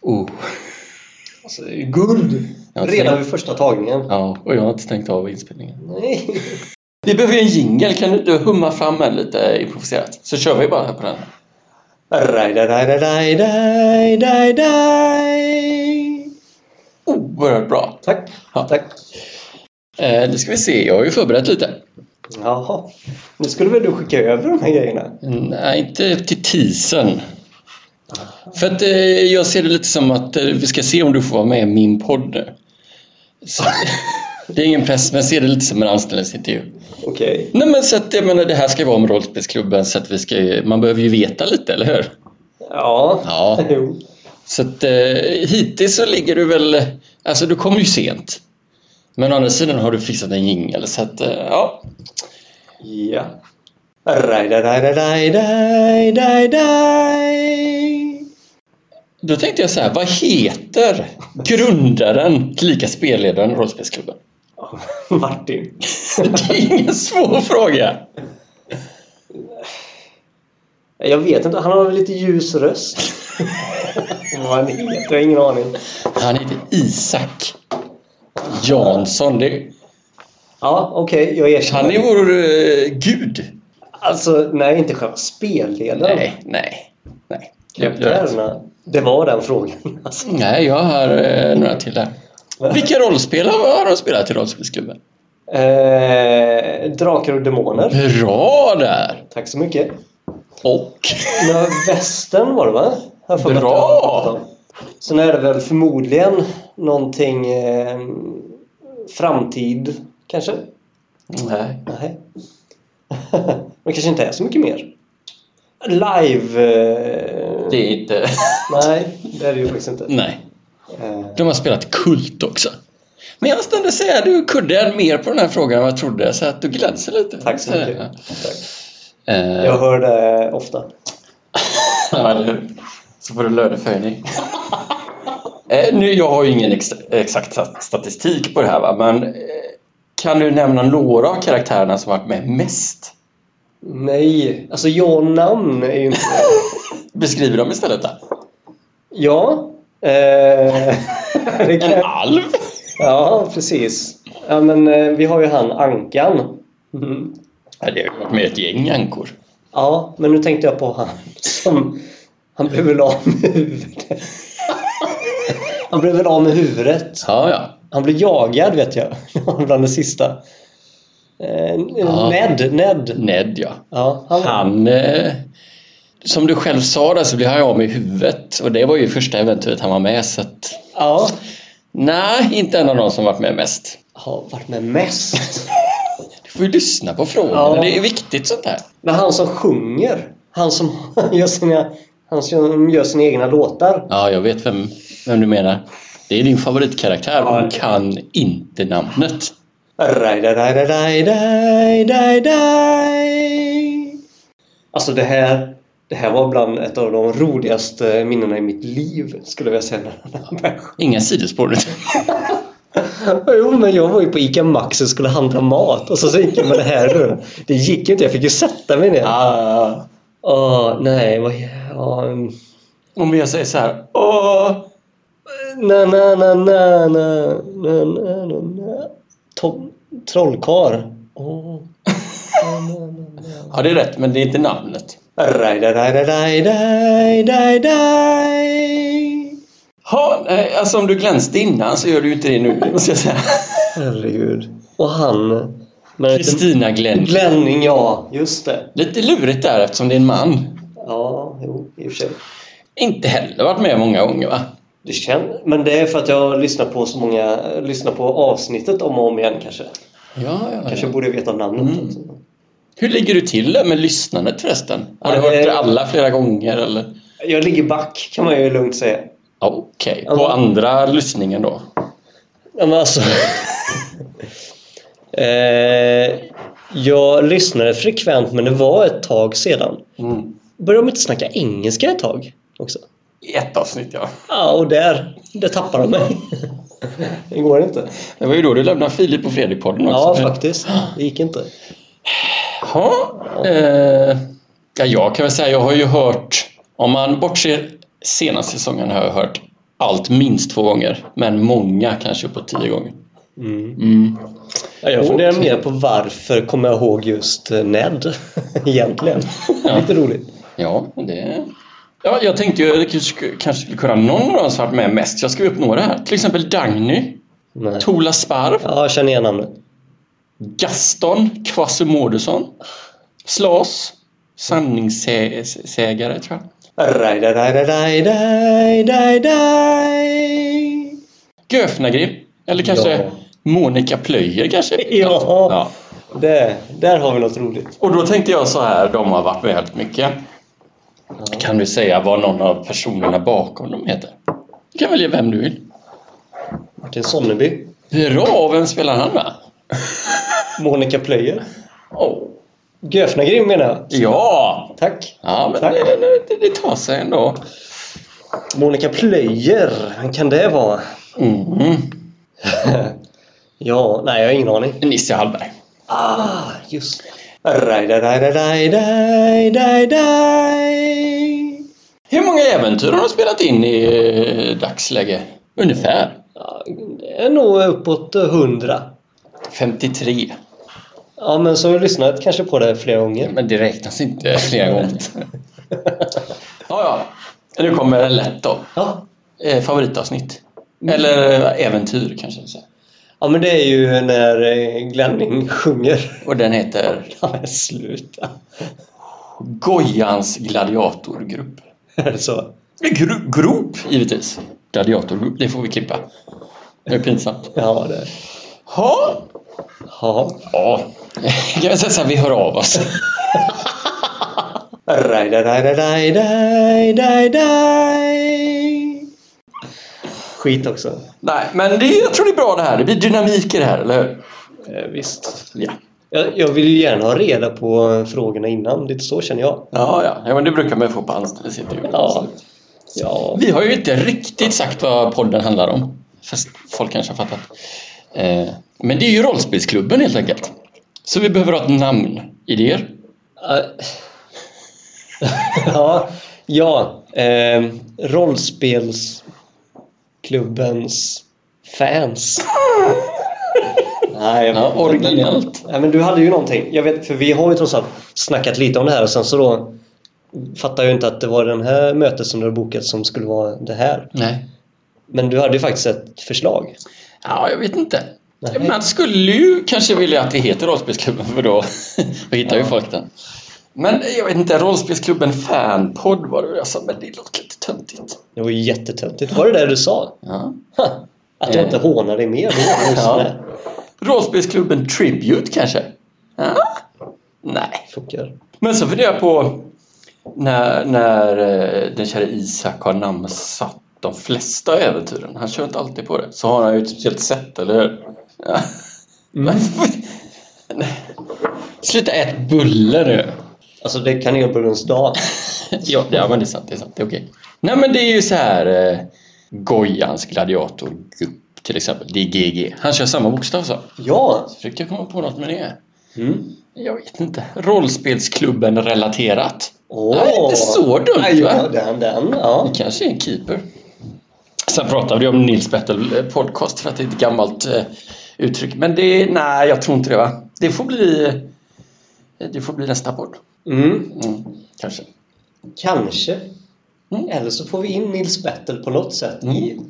Oh. Alltså, guld! Redan vid första tagningen. Ja, och jag har inte stängt av inspelningen. Nej. Vi behöver ju en jingel. Kan du humma fram en lite improviserat? Så kör vi bara här på den. Daj. Oerhört bra. Tack. Ja. Tack. Eh, det ska vi se. Jag har ju förberett lite. Jaha. Nu skulle väl du skicka över de här grejerna? Nej, inte till teasern. För att eh, jag ser det lite som att eh, vi ska se om du får vara med i min podd nu. Så, det är ingen press, men jag ser det lite som en anställningsintervju. Okej. Nej men så att jag menar, det här ska vara om rollspelsklubben så att vi ska man behöver ju veta lite, eller hur? Ja. Ja. Jo. Så att eh, hittills så ligger du väl, alltså du kommer ju sent. Men å andra sidan har du fixat en jingel så att eh, ja. Ja. Raj, daj, daj, daj, daj, daj, daj. Då tänkte jag så här, vad heter grundaren, tillika spelledaren i rollspelsklubben? Martin. Det är ingen svår fråga. Jag vet inte, han har väl lite ljus röst. Vad han heter, jag har ingen aning. Han heter Isak Jansson. Det, Ja, okej, jag erkänner. han är vår eh, gud. Alltså, nej, inte själva spelledaren. Nej, nej, nej. Karaktärerna. Det var den frågan. Alltså. Nej, jag har eh, några till där. Vilka rollspel har de spelat i rollspelsklubben? Eh, drakar och demoner. Bra där! Tack så mycket. Och? Nå, västern var det va? Bra! Sen är det väl förmodligen någonting eh, framtid kanske? Nej. Nej. Men kanske inte är så mycket mer. Live... Eh, Det är inte... Nej, det är det ju faktiskt inte. Nej. Eh, De har spelat Kult också. Men jag måste ändå säga att du kunde mer på den här frågan än vad jag trodde, så att du glänser lite. tack så mycket. Ja. Tack. Eh, Jag hör det ofta. Ja, eller hur? Så får du löneförhöjning. eh, nu, jag har ju ingen ex exakt sta- statistik på det här, va? men eh, kan du nämna några av karaktärerna som varit med mest? Nej, alltså och namn är ju inte... Beskriv dem istället då. Ja. Eh, kan En alv? Ja, precis. Ja, men eh, vi har ju han Ankan. Mm. Ja, det har ju varit med ett gäng ankor. Ja, men nu tänkte jag på han som... Han blev väl av med huvudet. Han blev väl av med huvudet. Ja, ja. Han blev jagad vet jag. Bland det sista. Eh, Ja. Ned, Ned. Ned, ja. Ja, han, Han, eh, som du själv sa där så blev han av med huvudet och det var ju första äventyret han var med så att ja, nej, inte en av de som varit med mest. har varit med mest. Du får ju lyssna på frågorna, Ja. det är viktigt sånt här. Men han som sjunger. Han som gör sina, han som gör sina egna låtar. Ja, jag vet vem, vem du menar. Det är din favoritkaraktär, Ja. hon kan inte namnet. Raj, da, da, da, da, da, Alltså det här, det här var bland ett av de roligaste minnena i mitt liv skulle jag säga. Inga sidospår nu. jo, men jag var ju på ICA Maxi och skulle handla mat och så, så gick jag med det här runt. Det gick ju inte, jag fick ju sätta mig ner. Ah. Åh, nej, vad... Oh. Om jag säger så här... Åh! Na, na, na, na, na, na, na, na. To- na, na. ja, det är rätt, men det är inte namnet. Ha, alltså om du glänste innan så gör du ju inte det nu, måste jag säga. Herregud. Och han... Kristina Glenn. Glänning, ja. Just det. Lite lurigt där eftersom det är en man. Ja, jo, i och för sig. Inte heller varit med många gånger va? Det kän... Men det är för att jag lyssnar på så många... Lyssnar på avsnittet om och om igen kanske. Ja, ja, Kanske ja. borde veta namnet. Mm. Hur ligger du till med lyssnandet förresten? Har du hört det- alla flera gånger eller? Jag ligger back kan man ju lugnt säga. Okej, Ja. på andra lyssningen då? Ja, men alltså... eh, jag lyssnade frekvent men det var ett tag sedan. Mm. Började de inte snacka engelska ett tag också? I ett avsnitt ja. Ja, och där, där tappade de mig. det går inte. Det var ju då du lämnade Filip och Fredrik-podden också. Ja, faktiskt. Det gick inte. Ja, eh, ja, jag kan väl säga jag har ju hört, om man bortser senaste säsongen har jag hört allt minst två gånger, men många kanske uppåt tio gånger. Mm. Mm. Ja, jag funderar mer på varför kommer jag ihåg just Ned egentligen. Ja. Lite roligt. Ja, det... Ja, jag tänkte ju kanske skulle kunna någon av dem som varit med mest. Jag skrev upp några här. Till exempel Dagny, Nej. Tola Sparv, Ja, jag känner igen namnet. Gaston Quasimodoson, Slas, sanningssägare tror jag. Göfnagrim, eller kanske Ja. Monica Plöjer kanske? Ja. ja. Det, där har vi något roligt. Och då tänkte jag så här, de har varit med väldigt mycket. Kan du säga vad någon av personerna bakom dem heter? Du kan välja vem du vill. Martin Sonneby. Bra, vem spelar han med? Monica Plöjer. Oh. Göfnagrim menar jag. Ja! Tack. Ja, men Tack. det, det, det tar sig ändå. Monica Plöjer. Vem kan det vara? Mm. ja, nej jag har ingen aning. Nisse Hallberg. Ah, just det. Raj, raj, raj, raj, raj, raj. Hur många äventyr har de spelat in i eh, dagsläge? Ungefär? Ja, det är nog uppåt hundra. 53. Ja, men så har jag lyssnat kanske på det flera gånger. Men det räknas inte flera gånger. ja, ja. Nu kommer lätt då. Ja. Eh, favoritavsnitt? Eller eh, äventyr kanske. jag säga. Ja, men det är ju när eh, Glenning sjunger. Och den heter Ja, men sluta. Gojans gladiatorgrupp. Är det så? Gro- grop, givetvis. Gladiatorgrupp, det får vi klippa. Det är pinsamt. Ja, det. Ha. Ja. Ja, kan jag säga så här, vi hör av oss. Raj, raj, raj, raj, raj, raj, raj. Skit också. Nej, men det, jag tror det är bra det här. Det blir dynamik i det här, eller hur? Eh, visst. Ja. Jag, jag vill ju gärna ha reda på frågorna innan. Lite så känner jag. Ja, ja. ja men det brukar man ju få på anställningsintervjun. Ja. Ja. Vi har ju inte riktigt sagt vad podden handlar om. Fast folk kanske har fattat. Eh, men det är ju rollspelsklubben helt enkelt. Så vi behöver ha ett namn. Idéer? Eh, ja, ja eh, rollspelsklubbens fans. Nej, Ja, originellt. Nej, men du hade ju någonting. Jag vet, för vi har ju trots allt snackat lite om det här och sen så då fattar jag ju inte att det var den här mötet som du har bokat som skulle vara det här. Nej. Men du hade ju faktiskt ett förslag. Ja, jag vet inte. Nej. Man skulle ju kanske vilja att det heter Rollspelsklubben för då, då hittar ju Ja. folk den. Men jag vet inte, Rollspelsklubben Fanpodd var det jag sa, men det låter lite töntigt. Det var ju jättetöntigt. Var det det du sa? Ja. Ha, att jag inte hånar dig mer. Ja. Rollspelsklubben Tribute kanske? Ja. Nej. Funkar. Men så funderar jag på när, när eh, den kära Isak har namnsatt de flesta äventyren. Han kör inte alltid på det. Så har han ju ett speciellt sätt, eller hur? Ja. Mm. Sluta ät bulle nu! Alltså det är kanelbullens dag. ja, ja, men det är sant. Det är sant. Det är okej. Nej, men det är ju så här eh, Gojans gladiatorgrupp till exempel. Det är GG. Han kör samma bokstav så. Ja! Så försökte jag komma på något med det. Mm. Jag vet inte. Rollspelsklubben relaterat. Åh! Nej, inte så dumt, Nej, va? ja, den, den, ja. Det kanske är en keeper. Sen pratade vi om Nils Bettel eh, podcast för att det är ett gammalt eh, uttryck. Men det, nej, jag tror inte det va. Det får bli, det får bli nästa podd. Mm. Mm, kanske. Kanske. Mm. Eller så får vi in Nils Bettel på något sätt i... Mm.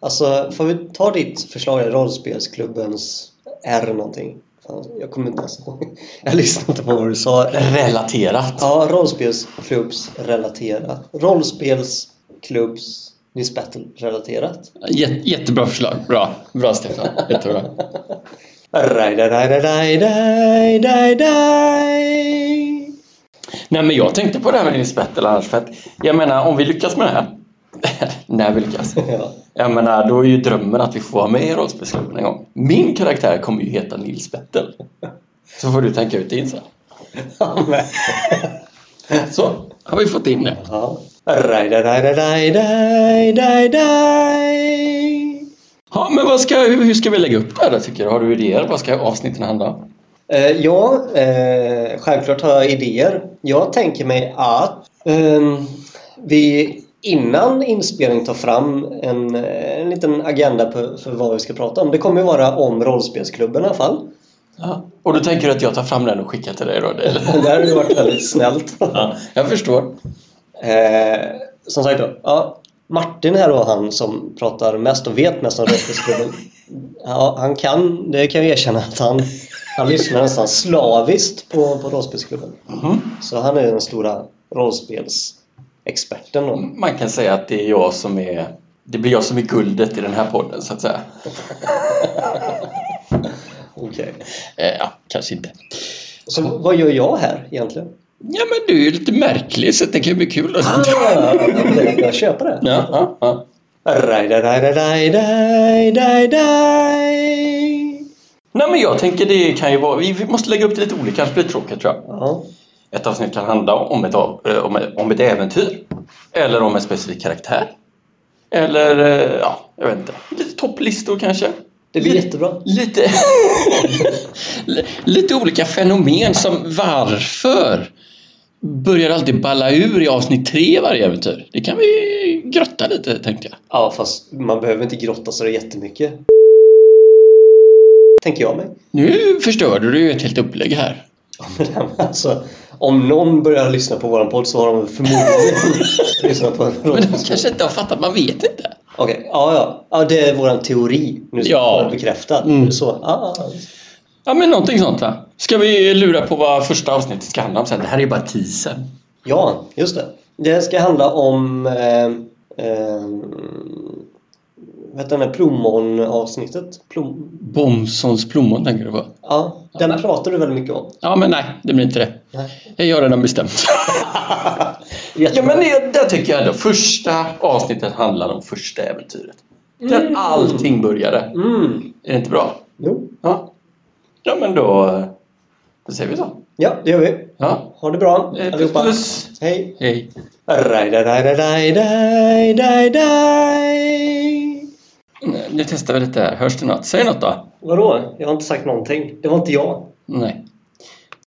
Alltså, får vi ta ditt förslag, rollspelsklubbens R någonting? Fan, jag kommer inte ens ihåg. Jag lyssnade inte på vad du sa. Relaterat. Ja, rollspelsklubbs relaterat. Rollspelsklubbs Nils Bettel relaterat. Jät, jättebra förslag. Bra. Bra Stefan. Jättebra. Raj, raj, raj, raj, raj. Nej men jag tänkte på det här med Nils Bettel annars för att jag menar om vi lyckas med det här. när vi lyckas. Ja. Jag menar då är ju drömmen att vi får vara med i rollspelsklubben en gång. Min karaktär kommer ju heta Nils Bettel. Så får du tänka ut din sen. Ja, Så, har vi fått in det. Ja. Raj, raj, raj, raj, raj, raj. Ja, men vad ska, hur hur ska vi lägga upp det här tycker du? Har du idéer? Vad ska avsnitten handla om? Eh, ja, eh, självklart har jag idéer. Jag tänker mig att ehm, vi innan inspelning ta fram en, en liten agenda för, för vad vi ska prata om. Det kommer ju vara om rollspelsklubben i alla fall. Ja. Och då tänker du att jag tar fram den och skickar till dig då? Eller? Det har ju varit väldigt snällt. Ja, jag förstår. Eh, som sagt då, ja, Martin här då, han som pratar mest och vet mest om rollspelsklubben. Ja, han kan, det kan jag erkänna att han, han lyssnar nästan slaviskt på, på rollspelsklubben. Mhm. Så han är den stora rollspelsexperten då. Man kan säga att det är jag som är det blir jag som är guldet i den här podden så att säga. Okej. Eh, ja, kanske inte. Så vad gör jag här egentligen? Ja, men du är lite märklig så det kan bli kul. Ah, jag köper det. Ja, ja, ja. Nej, men jag tänker det kan ju vara... Vi måste lägga upp det lite olika, annars blir det tråkigt tror jag. Ja. Ett avsnitt kan handla om ett, av- eh, om ett, om ett äventyr. Eller om en specifik karaktär. Eller, eh, ja, jag vet inte. Lite topplistor kanske. Det blir Lite- jättebra. Lite, lite olika fenomen som varför börjar alltid balla ur i avsnitt tre varje äventyr? Det kan vi grotta lite tänkte jag. Ja, fast man behöver inte grotta så jättemycket. Tänker jag mig. Nu förstörde du ju ett helt upplägg här. alltså, om någon börjar lyssna på våran podd så har de förmodligen lyssnat på en Men de kanske inte har fattat, man vet inte. Okej, ja, ja. Ja, det är våran teori. Nu ska Ja. bekräftad. Mm. Så, ja, ja. Ja, men någonting sånt va? Ska vi lura på vad första avsnittet ska handla om sen? Det här är ju bara teasern. ja, just det. Det ska handla om... Eh, eh, vad heter här plommon-avsnittet? Plom... Bomsons plommon tänker du på? Ja, den pratar du väldigt mycket om. Ja, men nej, det blir inte det. Nej. Jag har redan bestämt. Ja, men det, där tycker jag ändå. Första avsnittet handlar om första äventyret. Där Mm. allting började. Mm. Är det inte bra? Jo. Ja. Ja, men då, då säger vi så. Ja, det gör vi. Ja. Ha det bra Eh, Puss, allihopa. puss. Hej. Hej. Raj, raj, raj, raj, raj, raj. Nu testar vi lite här. Hörs det något? Säg något då. Vadå? Jag har inte sagt någonting. Det var inte jag. Nej.